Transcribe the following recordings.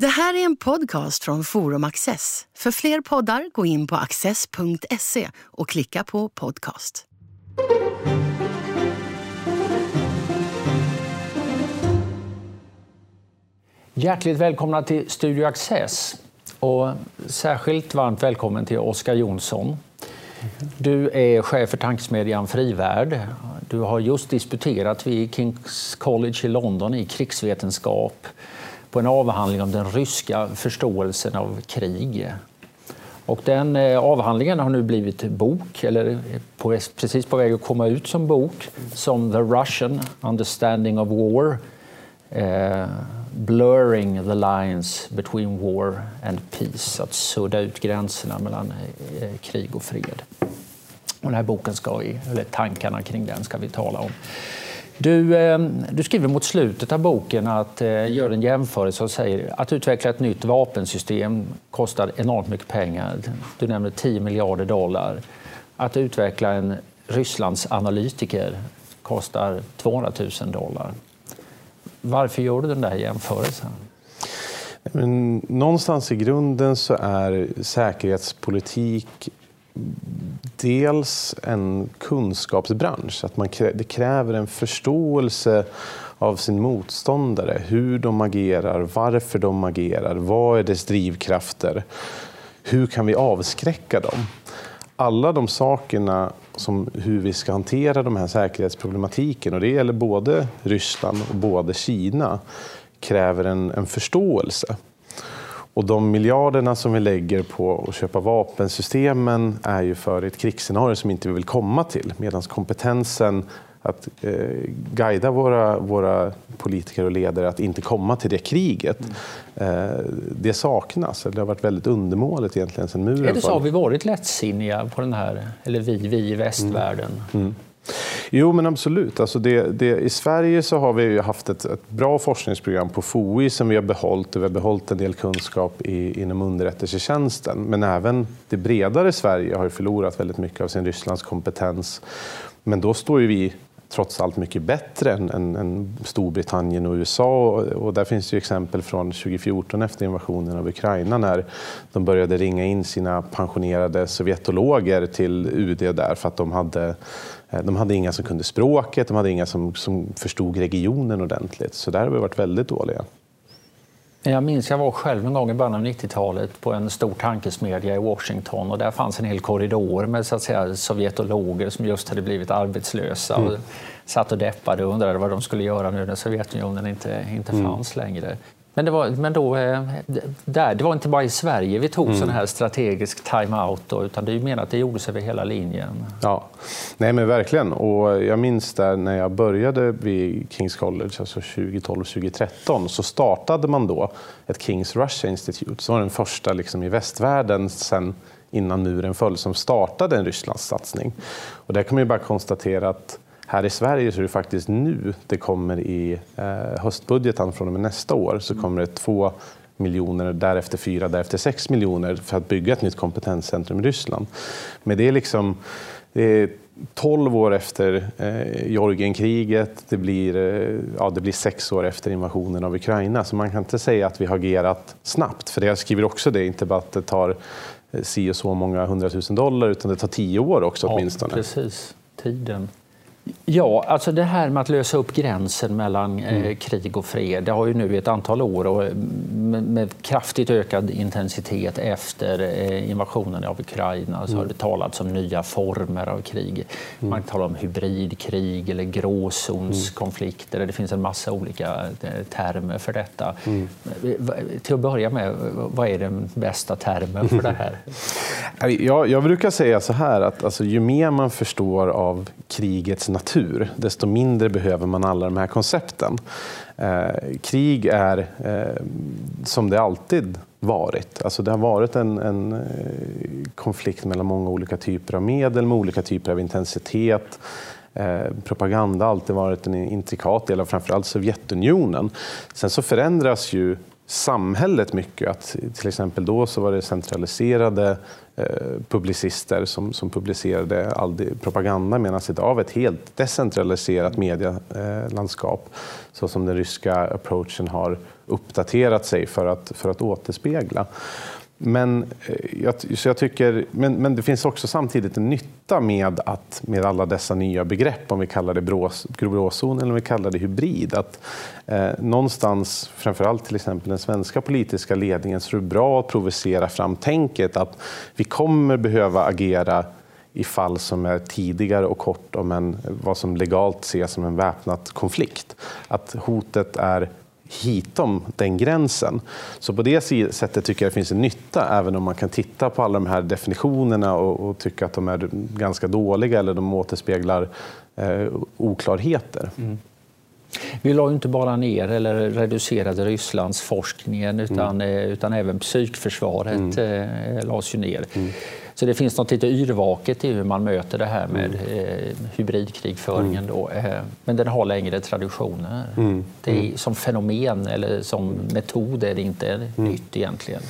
Det här är en podcast från Forum Access. För fler poddar, gå in på access.se och klicka på podcast. Hjärtligt välkomna till Studio Access och särskilt varmt välkommen till Oskar Jonsson. Du är chef för tankesmedjan Frivärd. Du har just disputerat vid Kings College i London i krigsvetenskap på en avhandling om den ryska förståelsen av krig. Och den eh, avhandlingen har nu blivit bok, eller på, precis på väg att komma ut som bok, som The Russian Understanding of War. Eh, blurring the lines between war and peace, att sudda ut gränserna mellan eh, krig och fred. Och den här boken ska vi, eller tankarna kring den ska vi tala om. Du, ehm, du skriver mot slutet av boken att eh, gör en jämförelse och säger att utveckla ett nytt vapensystem kostar enormt mycket pengar. Du nämner 10 miljarder dollar. Att utveckla en Rysslands analytiker kostar 200 000 dollar. Varför gör du den där jämförelsen? Men någonstans i grunden så är säkerhetspolitik dels en kunskapsbransch. Att man, det kräver en förståelse av sin motståndare, hur de agerar, varför de agerar, vad är dess drivkrafter, hur kan vi avskräcka dem? Alla de sakerna som hur vi ska hantera de här säkerhetsproblematiken, och det gäller både Ryssland och både Kina, kräver en, en förståelse. Och de miljarderna som vi lägger på att köpa vapensystemen är ju för ett krigsscenario som inte vi vill komma till. Medan kompetensen att eh, guida våra, våra politiker och ledare att inte komma till det kriget. Mm. Eh, det saknas. Det har varit väldigt undermåligt egentligen sedan muren det så? Har vi varit lättsinniga på den här, eller vi, vi i västvärlden? Mm. Mm. Jo, men absolut. Alltså det, det, I Sverige så har vi haft ett, ett, bra forskningsprogram på FOI som vi har behållit. och Vi har behållit en del kunskap i, inom underrättelsetjänsten. Men även det bredare Sverige har förlorat väldigt mycket av sin Rysslands kompetens. Men då står ju vi trots allt mycket bättre än, än, än Storbritannien och USA. Och, och, där finns ju exempel från 2014 efter invasionen av Ukraina när de började ringa in sina pensionerade sovjetologer till UD där för att de hade de hade inga som kunde språket, de hade inga som, som förstod regionen ordentligt. Så där har vi varit väldigt dåliga. Jag minns jag var själv en gång i början av 90-talet på en stor tankesmedja i Washington och där fanns en hel korridor med så att säga, sovjetologer som just hade blivit arbetslösa mm. och satt och deppade och undrade vad de skulle göra nu när Sovjetunionen inte, inte mm. fanns mm. längre. Men, det var, men då, eh, där, det var inte bara i Sverige vi tog mm. sån här strategisk time-out, utan det är menat att det gjordes över hela linjen. Ja, Nej, men verkligen. Och jag minns där när jag började vid Kings College, alltså 2012-2013, så startade man då ett Kings Russia Institute, som var den första liksom, i västvärlden sen innan muren föll, som startade en Rysslandssatsning. Och där kan man ju bara konstatera att här i Sverige så är det faktiskt nu det kommer i eh, höstbudgeten från och med nästa år så kommer det två miljoner, därefter fyra, därefter sex miljoner för att bygga ett nytt kompetenscentrum i Ryssland. Men det är liksom det är 12 år efter eh, Georgienkriget, det blir, eh, ja, det blir sex år efter invasionen av Ukraina. Så man kan inte säga att vi har agerat snabbt, för jag skriver också det, inte bara att det tar eh, si och så många hundratusen dollar, utan det tar tio år också ja, åtminstone. Precis, tiden. Ja, alltså det här med att lösa upp gränsen mellan eh, mm. krig och fred, det har ju nu i ett antal år och med, med kraftigt ökad intensitet efter eh, invasionen av Ukraina så mm. har det talats om nya former av krig. Mm. Man talar om hybridkrig eller gråzonskonflikter. Det finns en massa olika eh, termer för detta. Mm. Till att börja med, vad är den bästa termen för det här? Jag, jag brukar säga så här att alltså, ju mer man förstår av krigets natur, desto mindre behöver man alla de här koncepten. Eh, krig är eh, som det alltid varit. Alltså det har varit en, en, eh, konflikt mellan många olika typer av medel med olika typer av intensitet. Eh, propaganda har alltid varit en intrikat del av framförallt Sovjetunionen. Sen så förändras ju samhället mycket. Att till exempel då så var det centraliserade eh, publicister som, som publicerade all propaganda medan idag har ett helt decentraliserat medielandskap eh, så som den ryska approachen har uppdaterat sig för att, för att återspegla. Men, eh, jag, så jag tycker, men, men det finns också samtidigt en nytta med, att, med alla dessa nya begrepp, om vi kallar det gråzon eller om vi kallar det hybrid. Att, eh, någonstans, framförallt till exempel den svenska politiska ledningen, så är det bra att provocera fram tänket att vi kommer behöva agera i fall som är tidigare och kort om en, vad som legalt ses som en väpnad konflikt. Att hotet är hitom den gränsen. Så på det sättet tycker jag det finns en nytta, även om man kan titta på alla de här definitionerna och, och tycka att de är ganska dåliga eller de återspeglar eh, oklarheter. Mm. Vi la inte bara ner eller reducerade Rysslands forskningen utan, mm. Eh, utan även psykförsvaret mm. eh, lades ju ner. Mm. Så det finns något lite yrvaket i hur man möter det här med mm. eh, hybridkrigföringen. Mm. Då. Eh, men den har längre traditioner. Mm. Det är, som fenomen eller som metod är det inte nytt egentligen.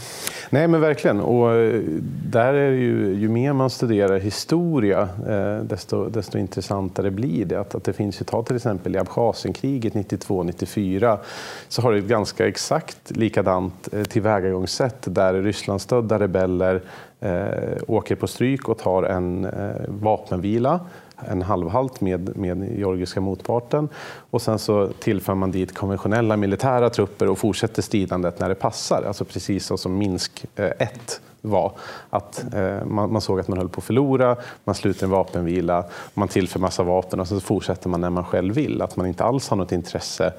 Nej, men verkligen. Och eh, där är ju, ju mer man studerar historia, eh, desto, desto intressantare blir det. Att, att det finns ju, ta till exempel i Abchazienkriget 92-94, så har det ett ganska exakt likadant eh, tillvägagångssätt där Rysslandsstödda rebeller eh, åker på stryk och tar en eh, vapenvila en halvhalt med, med georgiska motparten och sen så tillför man dit konventionella militära trupper och fortsätter stridandet när det passar. Alltså precis som Minsk 1 eh, var. Att eh, man, man, såg att man höll på att förlora, man sluter en vapenvila, man tillför massa vapen och så fortsätter man när man själv vill. Att man inte alls har något intresse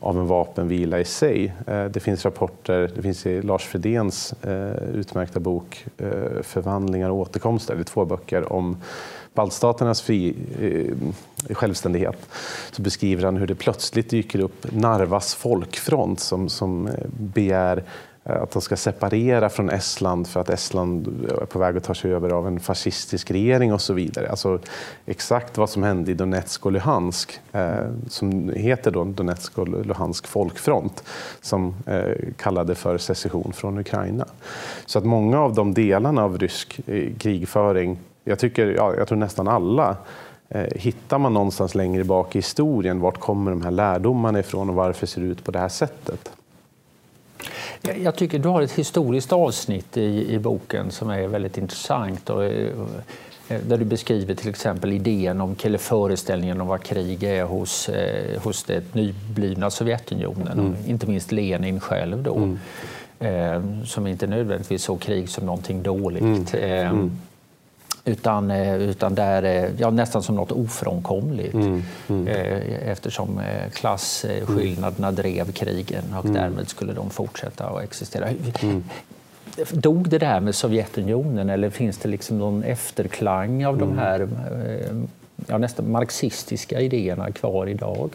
av en vapenvila i sig. Eh, det finns rapporter, det finns i Lars Fredéns eh, utmärkta bok eh, Förvandlingar och återkomster, det är två böcker om baltstaternas fri, eh, självständighet så beskriver han hur det plötsligt dyker upp Narvas folkfront som, som eh, begär Eh, att de ska separera från Estland för att Estland är på väg att ta sig över av en fascistisk regering och så vidare. Alltså exakt vad som hände i Donetsk och Luhansk, eh, som heter då Donetsk och Luhansk folkfront, som eh, kallade för secession från Ukraina. Så att många av de delarna av rysk eh, krigföring, jag, tycker, ja, jag tror nästan alla, eh, hittar man någonstans längre bak i historien, vart kommer de här lärdomarna ifrån och varför ser det ut på det här sättet? Jag tycker du har ett historiskt avsnitt i, i boken som är väldigt intressant. Och, eh, där du beskriver till exempel idén om, eller föreställningen om vad krig är hos, eh, hos det nyblivna Sovjetunionen. Mm. Inte minst Lenin själv då. Mm. Eh, som inte nödvändigtvis såg krig som någonting dåligt. Mm. Eh, mm. Utan, eh, utan där, eh, ja, nästan som något ofrånkomligt mm, mm. Eh, eftersom klasskillnaderna drev krigen och mm. därmed skulle de fortsätta att existera. Mm. Dog det där med Sovjetunionen eller finns det liksom någon efterklang av de mm. här ja, nästan marxistiska idéerna kvar idag?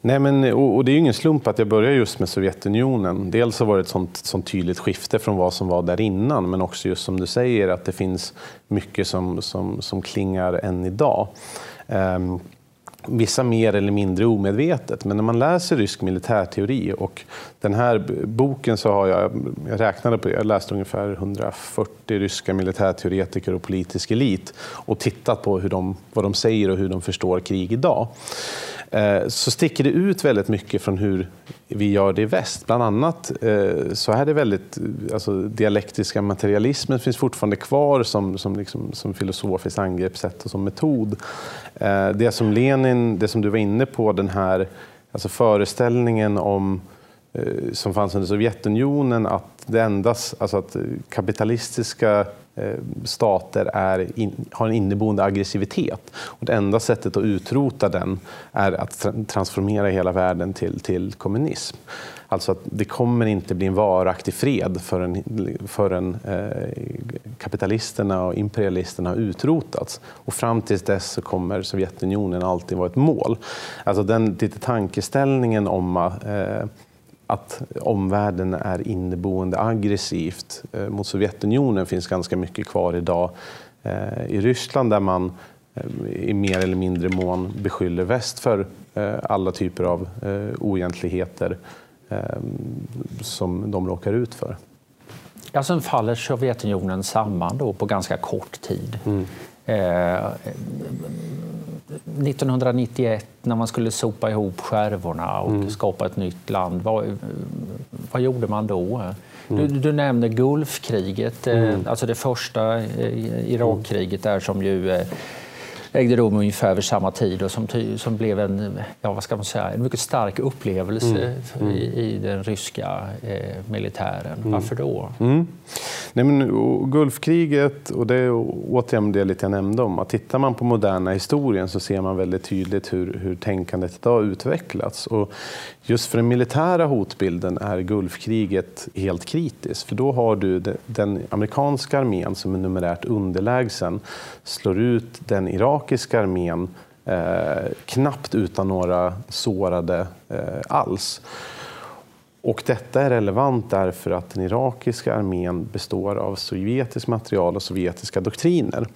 Nej, men, och, det är ingen slump att jag börjar just med Sovjetunionen. Dels har det varit ett sånt, sånt tydligt skifte från vad som var där innan, men också just som du säger att det finns mycket som, som, som klingar än idag. Um, vissa mer eller mindre omedvetet. Men när man läser rysk militärteori och den här boken så har jag, jag räknade på, jag läste ungefär 140 ryska militärteoretiker och politisk elit och tittat på hur de, vad de säger och hur de förstår krig idag. Eh, så sticker det ut väldigt mycket från hur vi gör det i väst. Bland annat eh, så är det väldigt, alltså dialektiska materialismen finns fortfarande kvar som, som, liksom, som filosofiskt angreppssätt och som metod. Eh, det som Lenin, det som du var inne på, den här alltså föreställningen om som fanns under Sovjetunionen, att det endast, alltså att kapitalistiska Eh, stater är in, har en inneboende aggressivitet. Och det enda sättet att utrota den är att transformera hela världen till, till kommunism. Alltså att det kommer inte bli en varaktig fred förrän, förrän eh, kapitalisterna och imperialisterna har utrotats. Och fram tills dess så kommer Sovjetunionen alltid vara ett mål. Alltså den lite tankeställningen om eh, att omvärlden är inneboende aggressivt eh, mot Sovjetunionen finns ganska mycket kvar idag. Eh, I Ryssland där man eh, i mer eller mindre mån beskyller väst för alla typer av oegentligheter som de råkar ut för. Ja, sen faller Sovjetunionen samman då på ganska kort tid. Mm. Eh, 1991 när man skulle sopa ihop skärvorna och mm. skapa ett nytt land, vad, vad gjorde man då? Mm. Du, du nämner Gulfkriget, eh, mm. alltså det första eh, Irakkriget där som ju eh, ägde rum ungefär vid samma tid och som, som blev en, ja, vad ska man säga, en mycket stark upplevelse mm. Mm. I, i, den ryska eh, militären. Mm. Varför då? Nej, men, och Gulfkriget, och det är återigen det lite jag nämnde om, att tittar man på moderna historien så ser man väldigt tydligt hur, hur tänkandet idag utvecklats. Och just för den militära hotbilden är Gulfkriget helt kritiskt, för då har du den amerikanska armén som är numerärt underlägsen slår ut den irakiska armén eh, knappt utan några sårade eh, alls. Och detta är relevant därför att den irakiska armén består av sovjetiskt material och sovjetiska doktriner.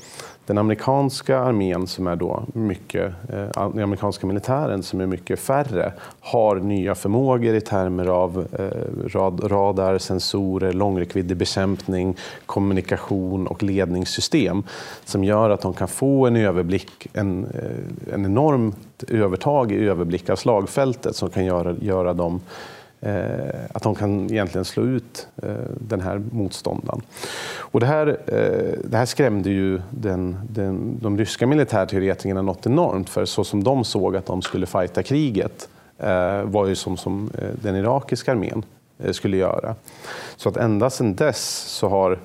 Den amerikanska armén, som är då mycket, eh, den amerikanska militären, som är mycket färre, har nya förmågor i termer av eh, rad, radar, sensorer, långräckviddig bekämpning, kommunikation och ledningssystem som gör att de kan få en överblick, en, eh, en enormt övertag i överblick av slagfältet som kan göra, göra dem Eh, att de kan egentligen slå ut eh, den här motståndaren. Och det, här, eh, det här skrämde ju den, den, de ryska militärteoretikerna något enormt, för så som de såg att de skulle fighta kriget eh, var ju som, som eh, den irakiska armén skulle göra. Så att ända sedan dess så har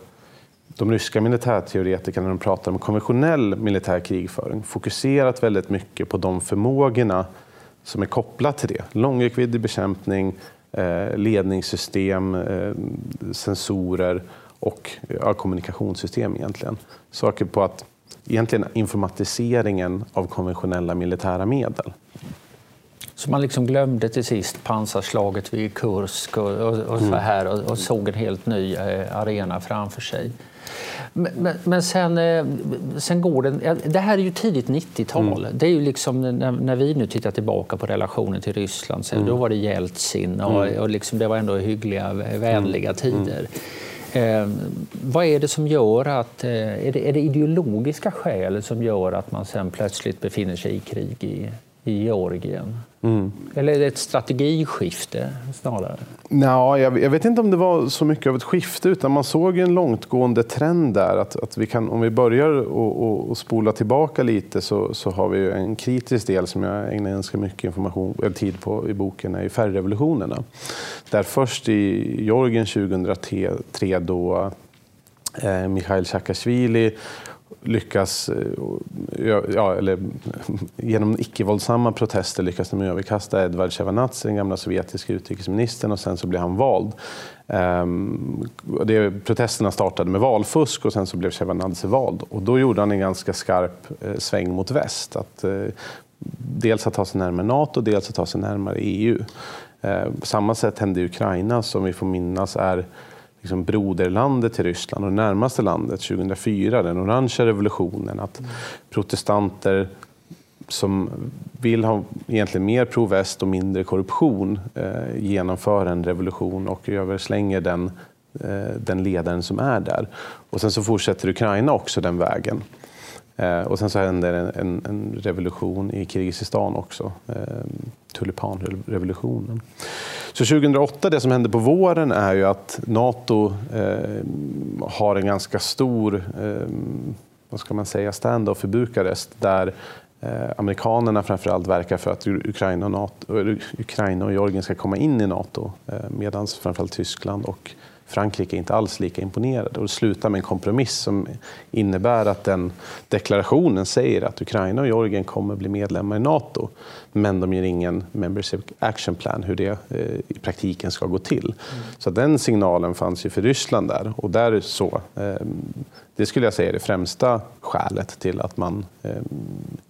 de ryska militärteoretikerna, när de pratar om konventionell militär krigföring, fokuserat väldigt mycket på de förmågorna som är kopplat till det. Långräckviddig bekämpning, ledningssystem, eh, sensorer och ja, kommunikationssystem egentligen. Saker på att egentligen informatiseringen av konventionella militära medel. Så man liksom glömde till sist pansarslaget vid Kursk och, och, och så mm. här och, och, såg en helt ny eh, arena framför sig. Men, men sen, eh, sen går det... Det här är ju tidigt 90-tal. Mm. Det är ju liksom när, när, vi nu tittar tillbaka på relationen till Ryssland, så mm. då var det Jeltsin och, mm. och liksom, det var ändå hyggliga, vänliga mm. tider. Eh, vad är det som gör att... Eh, är, det, är det ideologiska skäl som gör att man sen plötsligt befinner sig i krig i, i Georgien? Mm. Eller är det ett strategiskifte snarare? Nå, jag, jag, vet inte om det var så mycket av ett skifte, utan man såg en långtgående trend där. Att, att vi kan, om vi börjar och, och spola tillbaka lite så, så har vi en kritisk del som jag ägnar ganska mycket information, eller tid på i boken, är färgrevolutionerna. Där först i Georgien 2003 då eh, Mikhail Saakashvili lyckas, eh, ja, eller genom icke-våldsamma protester lyckas de överkasta Edvard Sjevardnadze den gamla sovjetiska utrikesministern, och sen så blir han vald. Ehm, det, protesterna startade med valfusk och sen så blev Sjevardnadze vald. Och då gjorde han en ganska skarp eh, sväng mot väst. Att, eh, dels att ta sig närmare NATO, dels att ta sig närmare EU. Eh, på samma sätt hände i Ukraina, som vi får minnas är liksom broderlandet till Ryssland och det närmaste landet 2004, den orangea revolutionen. Att protestanter som vill ha egentligen mer pro-väst och mindre korruption eh, genomför en revolution och överslänger den, eh, den ledaren som är där. Och sen så fortsätter Ukraina också den vägen. Eh, och sen så händer en, en, en revolution i Kirgizistan också, eh, tulipanrevolutionen. Så 2008, det som hände på våren är ju att Nato eh, har en ganska stor, eh, vad ska man säga, stand-off i Bukarest där eh, amerikanerna framförallt verkar för att Ukraina och, NATO, Ukraina och Georgien ska komma in i Nato eh, medan framförallt Tyskland och Frankrike är inte alls lika imponerade. Och det slutar med en kompromiss som innebär att den deklarationen säger att Ukraina och Georgien kommer bli medlemmar i Nato. Men de ger ingen membership action plan, hur det eh, i praktiken ska gå till. Mm. Så den signalen fanns ju för Ryssland där. Och där så, eh, det skulle jag säga är det främsta skälet till att man eh,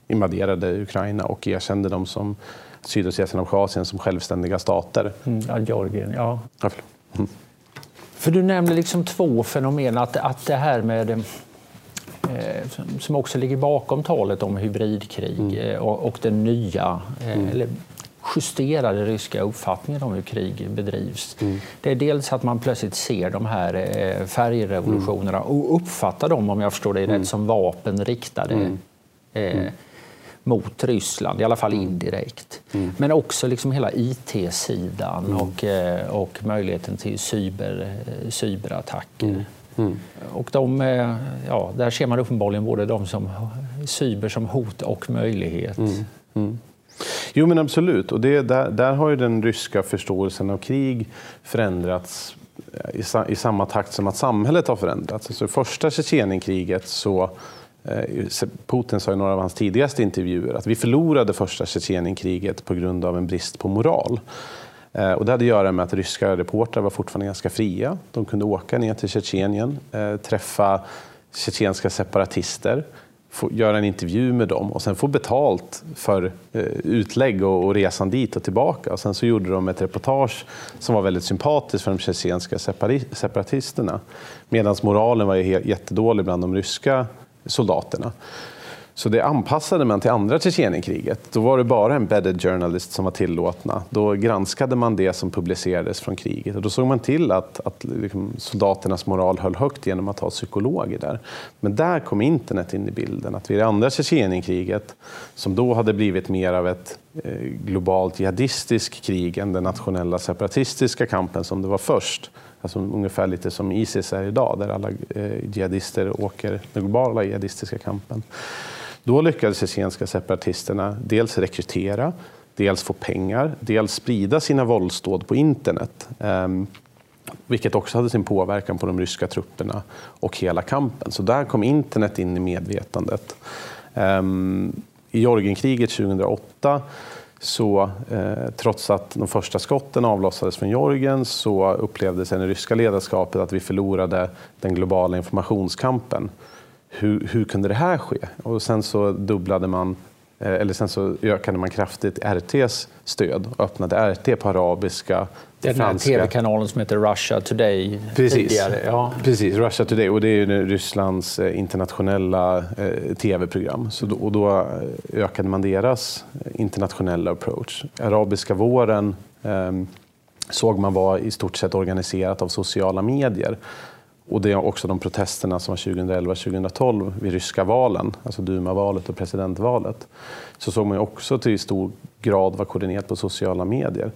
invaderade Ukraina och erkände dem som Sydossetien och Abchazien som självständiga stater. Mm, ja, Georgien, ja. ja. För du nämner liksom två fenomen, att, att det här med eh, som också ligger bakom talet om hybridkrig mm. Eh, och, och den nya, eh, mm. eller justerade ryska uppfattningen om hur krig bedrivs. Mm. Det är dels att man plötsligt ser de här eh, färgrevolutionerna mm. och uppfattar dem, om jag förstår det mm. rätt, som vapen riktade mm. mm. Mot Ryssland, i alla fall mm. indirekt. Men också liksom hela IT-sidan och, eh, och möjligheten till cyber, eh, cyberattacker. Mm. Och de, eh, ja, där ser man uppenbarligen både de som cyber som hot och möjlighet. Mm. Mm. Jo men absolut, och det, där, där har ju den ryska förståelsen av krig förändrats i, i samma takt som att samhället har förändrats. Alltså, första Tjetjenienkriget så Eh, Putin sa i några av hans tidigaste intervjuer att vi förlorade första Tjetjenienkriget på grund av en brist på moral. Eh, och det hade att göra med att ryska reportrar var fortfarande ganska fria. De kunde åka ner till Tjetjenien, eh, träffa tjetjenska separatister, få göra en intervju med dem och sen få betalt för eh, utlägg och resan dit och tillbaka. Och sen så gjorde de ett reportage som var väldigt sympatiskt för de tjetjenska separatisterna. Medan moralen var jättedålig bland de ryska soldaterna. Så det anpassade man till andra Tjetjenienkriget. Då var det bara embedded journalist som var tillåtna. Då granskade man det som publicerades från kriget och då såg man till att, att liksom soldaternas moral höll högt genom att ha psykologer där. Men där kom internet in i bilden. Att vid det andra Tjetjenienkriget, som då hade blivit mer av ett eh, globalt jihadistiskt krig än den nationella separatistiska kampen som det var först, Alltså ungefär lite som Isis är idag, där alla eh, jihadister åker den globala jihadistiska kampen. Då lyckades tjetjenska separatisterna dels rekrytera, dels få pengar, dels sprida sina våldsdåd på internet. Ehm, vilket också hade sin påverkan på de ryska trupperna och hela kampen. Så där kom internet in i medvetandet. Ehm, I Georgienkriget 2008 så eh, trots att de första skotten avlossades från Georgien så upplevde sig det ryska ledarskapet att vi förlorade den globala informationskampen hur, hur kunde det här ske? Och sen så dubblade man eh, eller sen så ökade man kraftigt RTs stöd och öppnade RT på arabiska. Det är den här tv-kanalen som heter Russia Today. Precis, tidigare. Ja. Precis, Russia Today. Och det är ju Rysslands eh, internationella eh, tv-program. Så då, och då ökade man deras internationella approach. Arabiska våren eh, såg man var i stort sett organiserat av sociala medier. Och det är också de protesterna som var 2011-2012 vid ryska valen, alltså Duma-valet och presidentvalet, så såg man också till stor grad var koordinerat på sociala medier.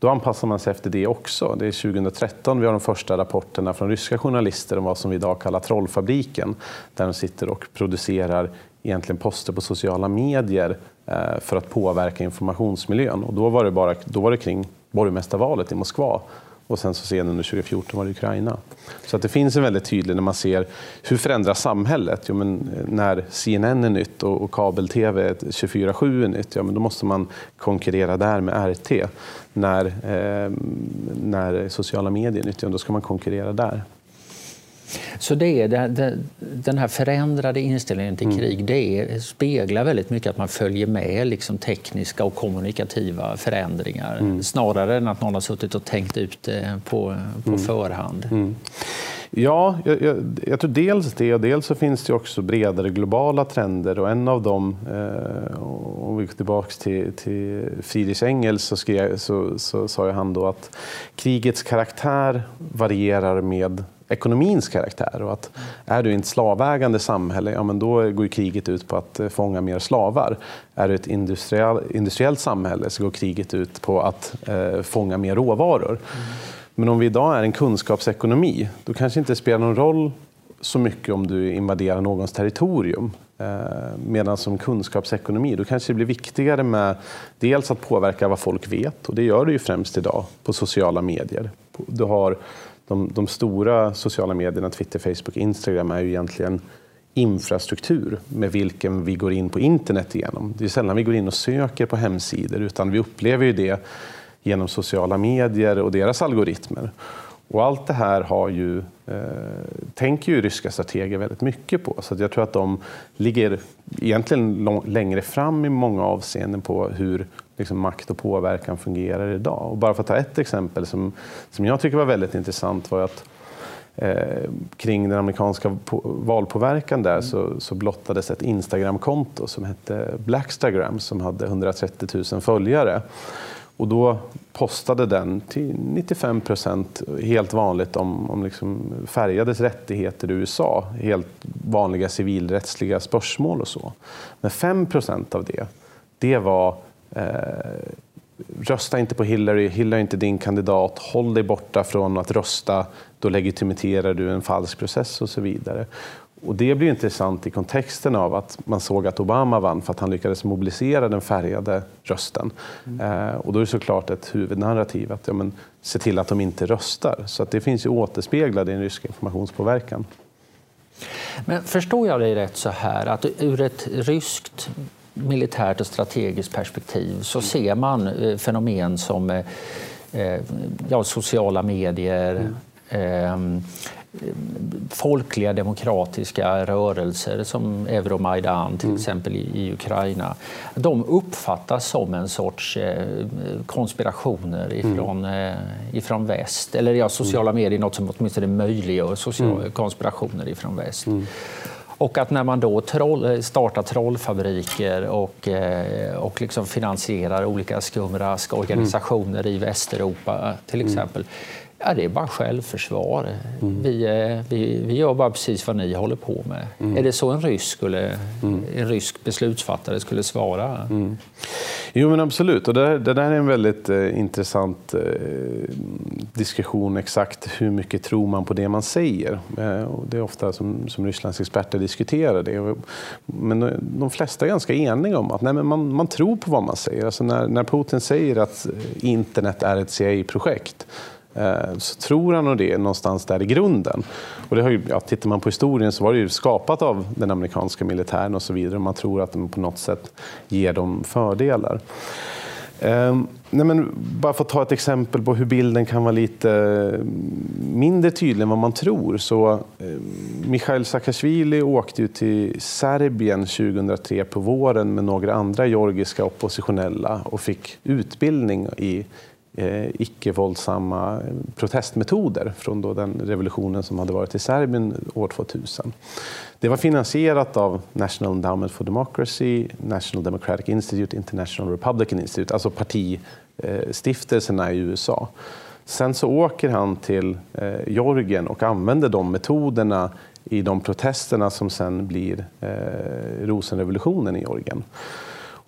Då anpassar man sig efter det också. Det är 2013 vi har de första rapporterna från ryska journalister om vad som vi idag kallar trollfabriken, där de sitter och producerar egentligen poster på sociala medier eh, för att påverka informationsmiljön. Och då var det, bara, då var det kring borgmästarvalet i Moskva och sen så sen under 2014 var det Ukraina. Så att det finns en väldigt tydlig när man ser hur förändras samhället? Jo, men eh, när CNN är nytt och, och kabel-tv 24-7 är nytt, ja, men då måste man konkurrera där med RT. När, eh, när sociala medier är nytt, ja, då ska man konkurrera där. Så det är det, den här förändrade inställningen till mm. krig det speglar väldigt mycket att man följer med liksom tekniska och kommunikativa förändringar mm. snarare än att någon har suttit och tänkt ut det på, på mm. förhand. Mm. Ja, jag, jag, jag, tror dels det och dels så finns det också bredare globala trender och en av dem, eh, om vi går tillbaka till, till Friedrich Engels så, skrev, så, så sa han då att krigets karaktär varierar med ekonomins karaktär. Och att är du i ett slavägande samhälle, ja, men då går kriget ut på att eh, fånga mer slavar. Är du ett industriell, industriellt samhälle så går kriget ut på att eh, fånga mer råvaror. Mm. Men om vi idag är en kunskapsekonomi, då kanske inte spelar någon roll så mycket om du invaderar någons territorium. Eh, medan som kunskapsekonomi, då kanske det blir viktigare med dels att påverka vad folk vet, och det gör du ju främst idag på sociala medier. Du har de, de stora sociala medierna, Twitter, Facebook, Instagram, är ju egentligen infrastruktur med vilken vi går in på internet igenom. Det är sällan vi går in och söker på hemsidor utan vi upplever ju det genom sociala medier och deras algoritmer. Och allt det här har ju, eh, tänker ju ryska strateger väldigt mycket på. Så jag tror att de ligger egentligen längre fram i många avseenden på hur liksom, makt och påverkan fungerar idag. Och bara för att ta ett exempel som, som jag tycker var väldigt intressant var att eh, kring den amerikanska valpåverkan där så, så blottades ett Instagramkonto som hette Blackstagram som hade 130 000 följare. Och då postade den till 95 procent helt vanligt om, om liksom färgades rättigheter i USA. Helt vanliga civilrättsliga spörsmål och så. Men 5 procent av det, det var rösta inte på Hillary, Hillary är inte din kandidat, håll dig borta från att rösta, då legitimerar du en falsk process och så vidare. Och det blir intressant i kontexten av att man såg att Obama vann för att han lyckades mobilisera den färgade rösten. Mm. Eh, och då är det såklart ett huvudnarrativ att ja, men, se till att de inte röstar. Så att det finns ju återspeglad i den ryska informationspåverkan. Men förstår jag dig rätt så här att ur ett ryskt militärt och strategiskt perspektiv så ser man eh, fenomen som eh, eh, ja, sociala medier, mm. folkliga demokratiska rörelser som Euromaidan till mm. exempel i, Ukraina. De uppfattas som en sorts konspirationer ifrån, mm. ifrån väst. Eller ja, sociala mm. medier är något som åtminstone möjliggör social, mm. konspirationer ifrån väst. Och att när man då troll, startar trollfabriker och, eh, och liksom finansierar olika skumrask-organisationer mm. i Västeuropa till exempel, mm Ja, det är bara självförsvar. Mm. Vi, eh, vi, vi gör bara precis vad ni håller på med. Mm. Är det så en rysk, skulle, mm. en rysk beslutsfattare skulle svara? Mm. Jo, men absolut. Och det, det där är en väldigt eh, intressant eh, diskussion. Exakt hur mycket tror man på det man säger? Eh, och det är ofta som, som Rysslands experter diskuterar det. Men eh, de flesta är ganska eniga om att nej, men man, man tror på vad man säger. Alltså när, när Putin säger att internet är ett CIA-projekt Eh, Eh, så tror han nog det någonstans där i grunden. Och det har ju, ja, tittar man på historien så var det ju skapat av den amerikanska militären och så vidare. Man tror att de på något sätt ger dem fördelar. Eh, nej men, bara för att ta ett exempel på hur bilden kan vara lite eh, mindre tydlig än vad man tror. Så, eh, Mikhail Saakashvili åkte ju till Serbien 2003 på våren med några andra georgiska oppositionella och fick utbildning i eh, icke-våldsamma protestmetoder från då den revolutionen som hade varit i Serbien år 2000. Det var finansierat av National Endowment for Democracy, National Democratic Institute, International Republican Institute, alltså partistiftelserna i USA. Sen så åker han till eh, Georgien och använder de metoderna i de protesterna som sen blir eh, rosenrevolutionen i Georgien.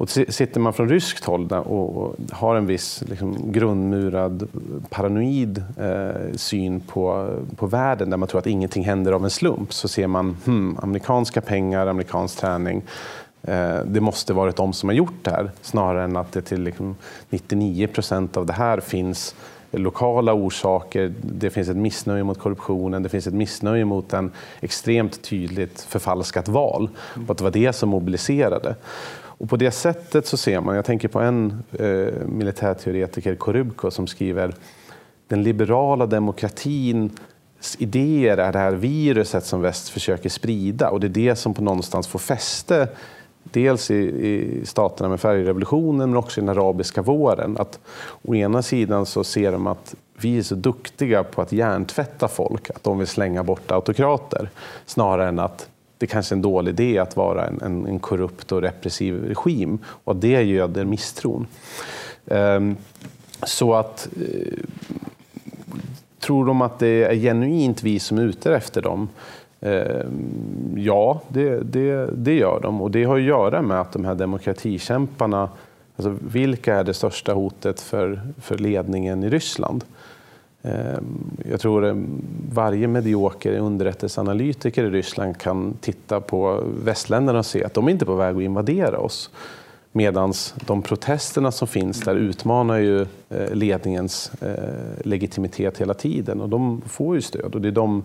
Och sitter man från ryskt håll och har en viss liksom, grundmurad paranoid eh, syn på, på världen där man tror att ingenting händer av en slump så ser man hmm, amerikanska pengar, amerikansk träning. Eh, det måste varit de som har gjort det här snarare än att det till liksom, 99 procent av det här finns lokala orsaker. Det finns ett missnöje mot korruptionen, det finns ett missnöje mot en extremt tydligt förfalskat val. Och att det var det som mobiliserade. Och på det sättet så ser man, jag tänker på en eh, militärteoretiker, Korubko, som skriver den liberala demokratins idéer är det här viruset som väst försöker sprida och det är det som på någonstans får fäste dels i, i staterna med färgrevolutionen men också i den arabiska våren. Att å ena sidan så ser de att vi är så duktiga på att hjärntvätta folk att de vill slänga bort autokrater snarare än att det kanske är en dålig idé att vara en, en, en korrupt och repressiv regim och det göder misstron. Um, så att uh, Tror de att det är genuint vi som är ute efter dem? Uh, ja, det, det, det, gör de. Och det har att göra med att de här demokratikämparna, alltså vilka är det största hotet för, för ledningen i Ryssland? Eh, jag tror varje medioker underrättelseanalytiker i Ryssland kan titta på västländerna och se att de är inte på väg att invadera oss. Medan de protesterna som finns där utmanar ju eh, ledningens eh, legitimitet hela tiden och de får ju stöd. Och det är de,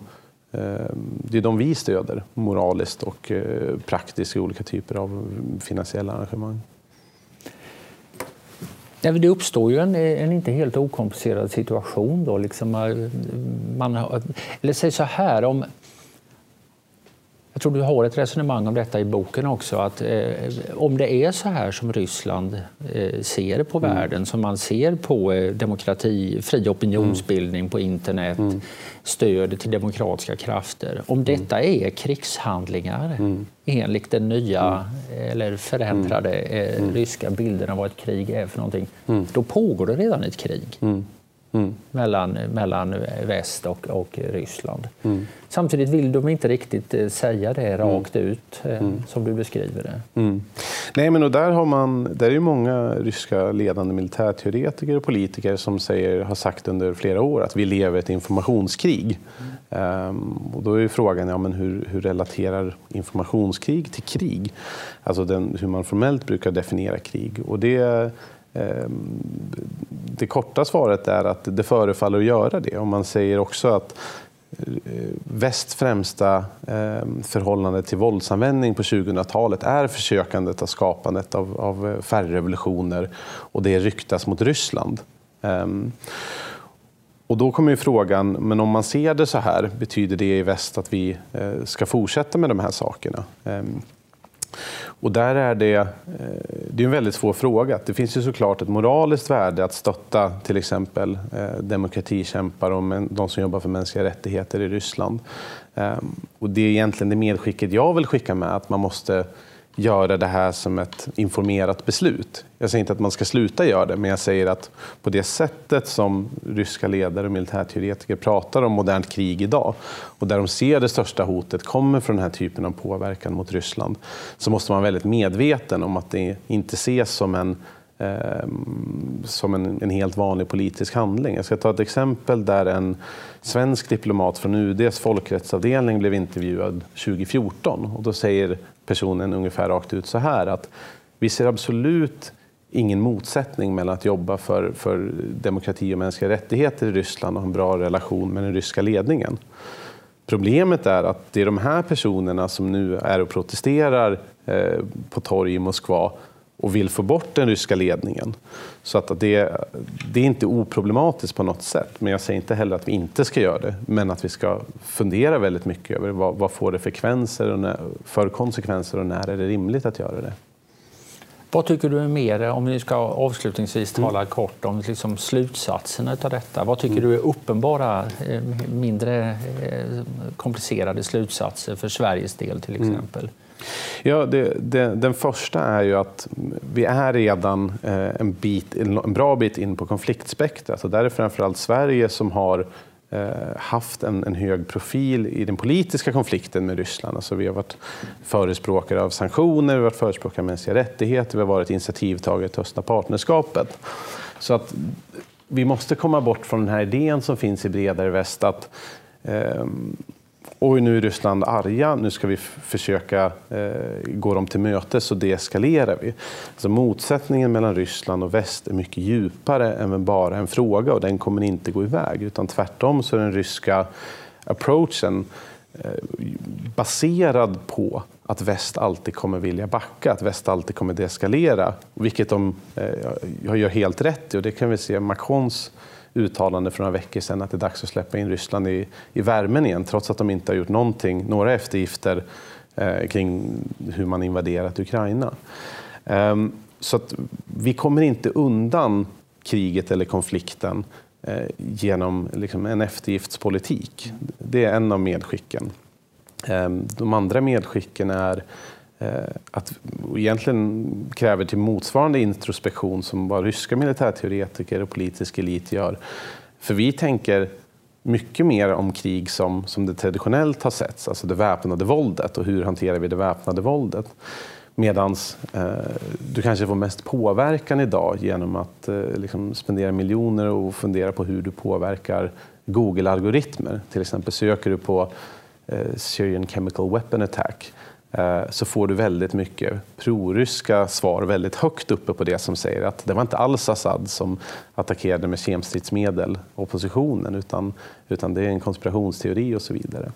det är de vi stöder moraliskt och praktiskt i olika typer av finansiella arrangemang. Ja, det uppstår ju en, en, inte helt okomplicerad situation. Då, liksom eh, man, eller säg så här, om, jag tror du har ett resonemang om detta i boken också. Att eh, om det är så här som Ryssland eh, ser på mm. världen, som man ser på eh, demokrati, fri opinionsbildning mm. på internet, mm. stöd till demokratiska krafter. Om mm. detta är krigshandlingar mm. enligt den nya mm. eller förändrade eh, ryska bilden av vad ett krig är för någonting, då pågår det redan ett krig mm. mellan, mellan väst och, och Ryssland. Mm. Samtidigt vill de inte riktigt eh, säga det mm. rakt ut, eh, mm. som du beskriver det. Mm. Nej, men och där, har man, där är ju många ryska ledande militärteoretiker och politiker som säger, har sagt under flera år att vi lever ett informationskrig. Um, och då är frågan ja, men hur, hur relaterar informationskrig till krig? Alltså den, hur man formellt brukar definiera krig. Och det Ehm, det korta svaret är att det förefaller att göra det. Och man säger också att eh, västs främsta eh, förhållande till våldsanvändning på 2000-talet är försökandet av skapandet av, av eh, färgrevolutioner och det ryktas mot Ryssland. Ehm, och då kommer ju frågan, men om man ser det så här, betyder det i väst att vi ska fortsätta med de här sakerna? Ehm, och där är det, eh, det är en väldigt svår fråga. Det finns ju såklart ett moraliskt värde att stötta till exempel eh, demokratikämpar och de som jobbar för mänskliga rättigheter i Ryssland. Ehm, och det är egentligen det medskicket jag vill skicka med, att man måste göra det här som ett informerat beslut. Jag säger inte att man ska sluta göra det, men jag säger att på det sättet som ryska ledare och militärteoretiker pratar om modernt krig idag och där de ser det största hotet kommer från den här typen av påverkan mot Ryssland så måste man vara väldigt medveten om att det inte ses som en eh, som en, en, helt vanlig politisk handling. Jag ska ta ett exempel där en svensk diplomat från UDs folkrättsavdelning blev intervjuad 2014 och då säger personen ungefär rakt ut så här att vi ser absolut ingen motsättning mellan att jobba för, för demokrati och mänskliga rättigheter i Ryssland och ha en bra relation med den ryska ledningen. Problemet är att det är de här personerna som nu är och protesterar eh, på torg i Moskva och vill få bort den ryska ledningen. Så att det, det är inte oproblematiskt på något sätt. Men jag säger inte heller att vi inte ska göra det. Men att vi ska fundera väldigt mycket över vad, vad får det för, och när, för konsekvenser och när är det rimligt att göra det. Vad tycker du är mer, om vi ska avslutningsvis mm. tala mm. kort om liksom slutsatserna av detta. Vad tycker mm. du är uppenbara, eh, mindre eh, komplicerade slutsatser för Sveriges del till mm. exempel? Mm. Ja, det, det, den första är ju att vi är redan eh, en, bit, en bra bit in på konfliktspektrat. Så där är framförallt Sverige som har Eh, haft en, en, hög profil i den politiska konflikten med Ryssland. Alltså vi har varit förespråkare av sanktioner, vi har varit förespråkare av mänskliga rättigheter, vi har varit initiativtagare till Östliga partnerskapet. Så att vi måste komma bort från den här idén som finns i bredare väst att eh, oj nu är Ryssland arga, nu ska vi försöka eh, gå dem till mötes så deeskalerar vi. Alltså motsättningen mellan Ryssland och väst är mycket djupare än bara en fråga och den kommer inte gå iväg utan tvärtom så är den ryska approachen eh, baserad på att väst alltid kommer vilja backa, att väst alltid kommer deeskalera, vilket de eh, gör helt rätt i och det kan vi se Macrons uttalande för några veckor sedan att det är dags att släppa in Ryssland i, i värmen igen, trots att de inte har gjort någonting, några eftergifter eh, kring hur man invaderat Ukraina. Um, så att vi kommer inte undan kriget eller konflikten eh, genom liksom, en eftergiftspolitik. Det är en av medskicken. Um, de andra medskicken är Eh, Eh, att egentligen kräver till motsvarande introspektion som vad ryska militärteoretiker och politisk elit gör. För vi tänker mycket mer om krig som, som det traditionellt har setts, alltså det väpnade våldet och hur hanterar vi det väpnade våldet. Medan eh, du kanske får mest påverkan idag genom att eh, liksom spendera miljoner och fundera på hur du påverkar Google-algoritmer. Till exempel söker du på eh, Syrian Chemical Weapon Attack Eh, så får du väldigt mycket proryska svar väldigt högt uppe på det som säger att det var inte alls Assad som attackerade med kemstridsmedel oppositionen utan, utan det är en konspirationsteori och så vidare.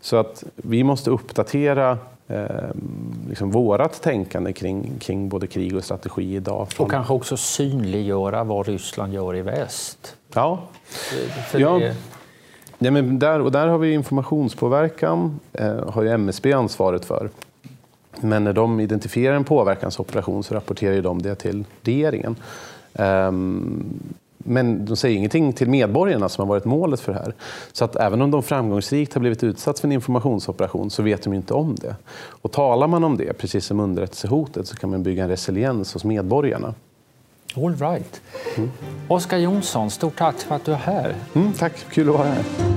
Så att vi måste uppdatera eh, liksom vårat tänkande kring, kring både krig och strategi idag. Och kanske också synliggöra vad Ryssland gör i väst. Ja. För ja. Det Ja, men där, och där har vi informationspåverkan, eh, har ju MSB ansvaret för. Men när de identifierar en påverkansoperation så rapporterar de det till regeringen. Um, men de säger ingenting till medborgarna som har varit målet för det här. Så att även om de framgångsrikt har blivit utsatt för en informationsoperation så vet de inte om det. Och talar man om det, precis som underrättelsehotet, så kan man bygga en resiliens hos medborgarna. All right. Mm. Oskar Jonsson, stort tack för att du är här. Mm, tack, kul att vara här.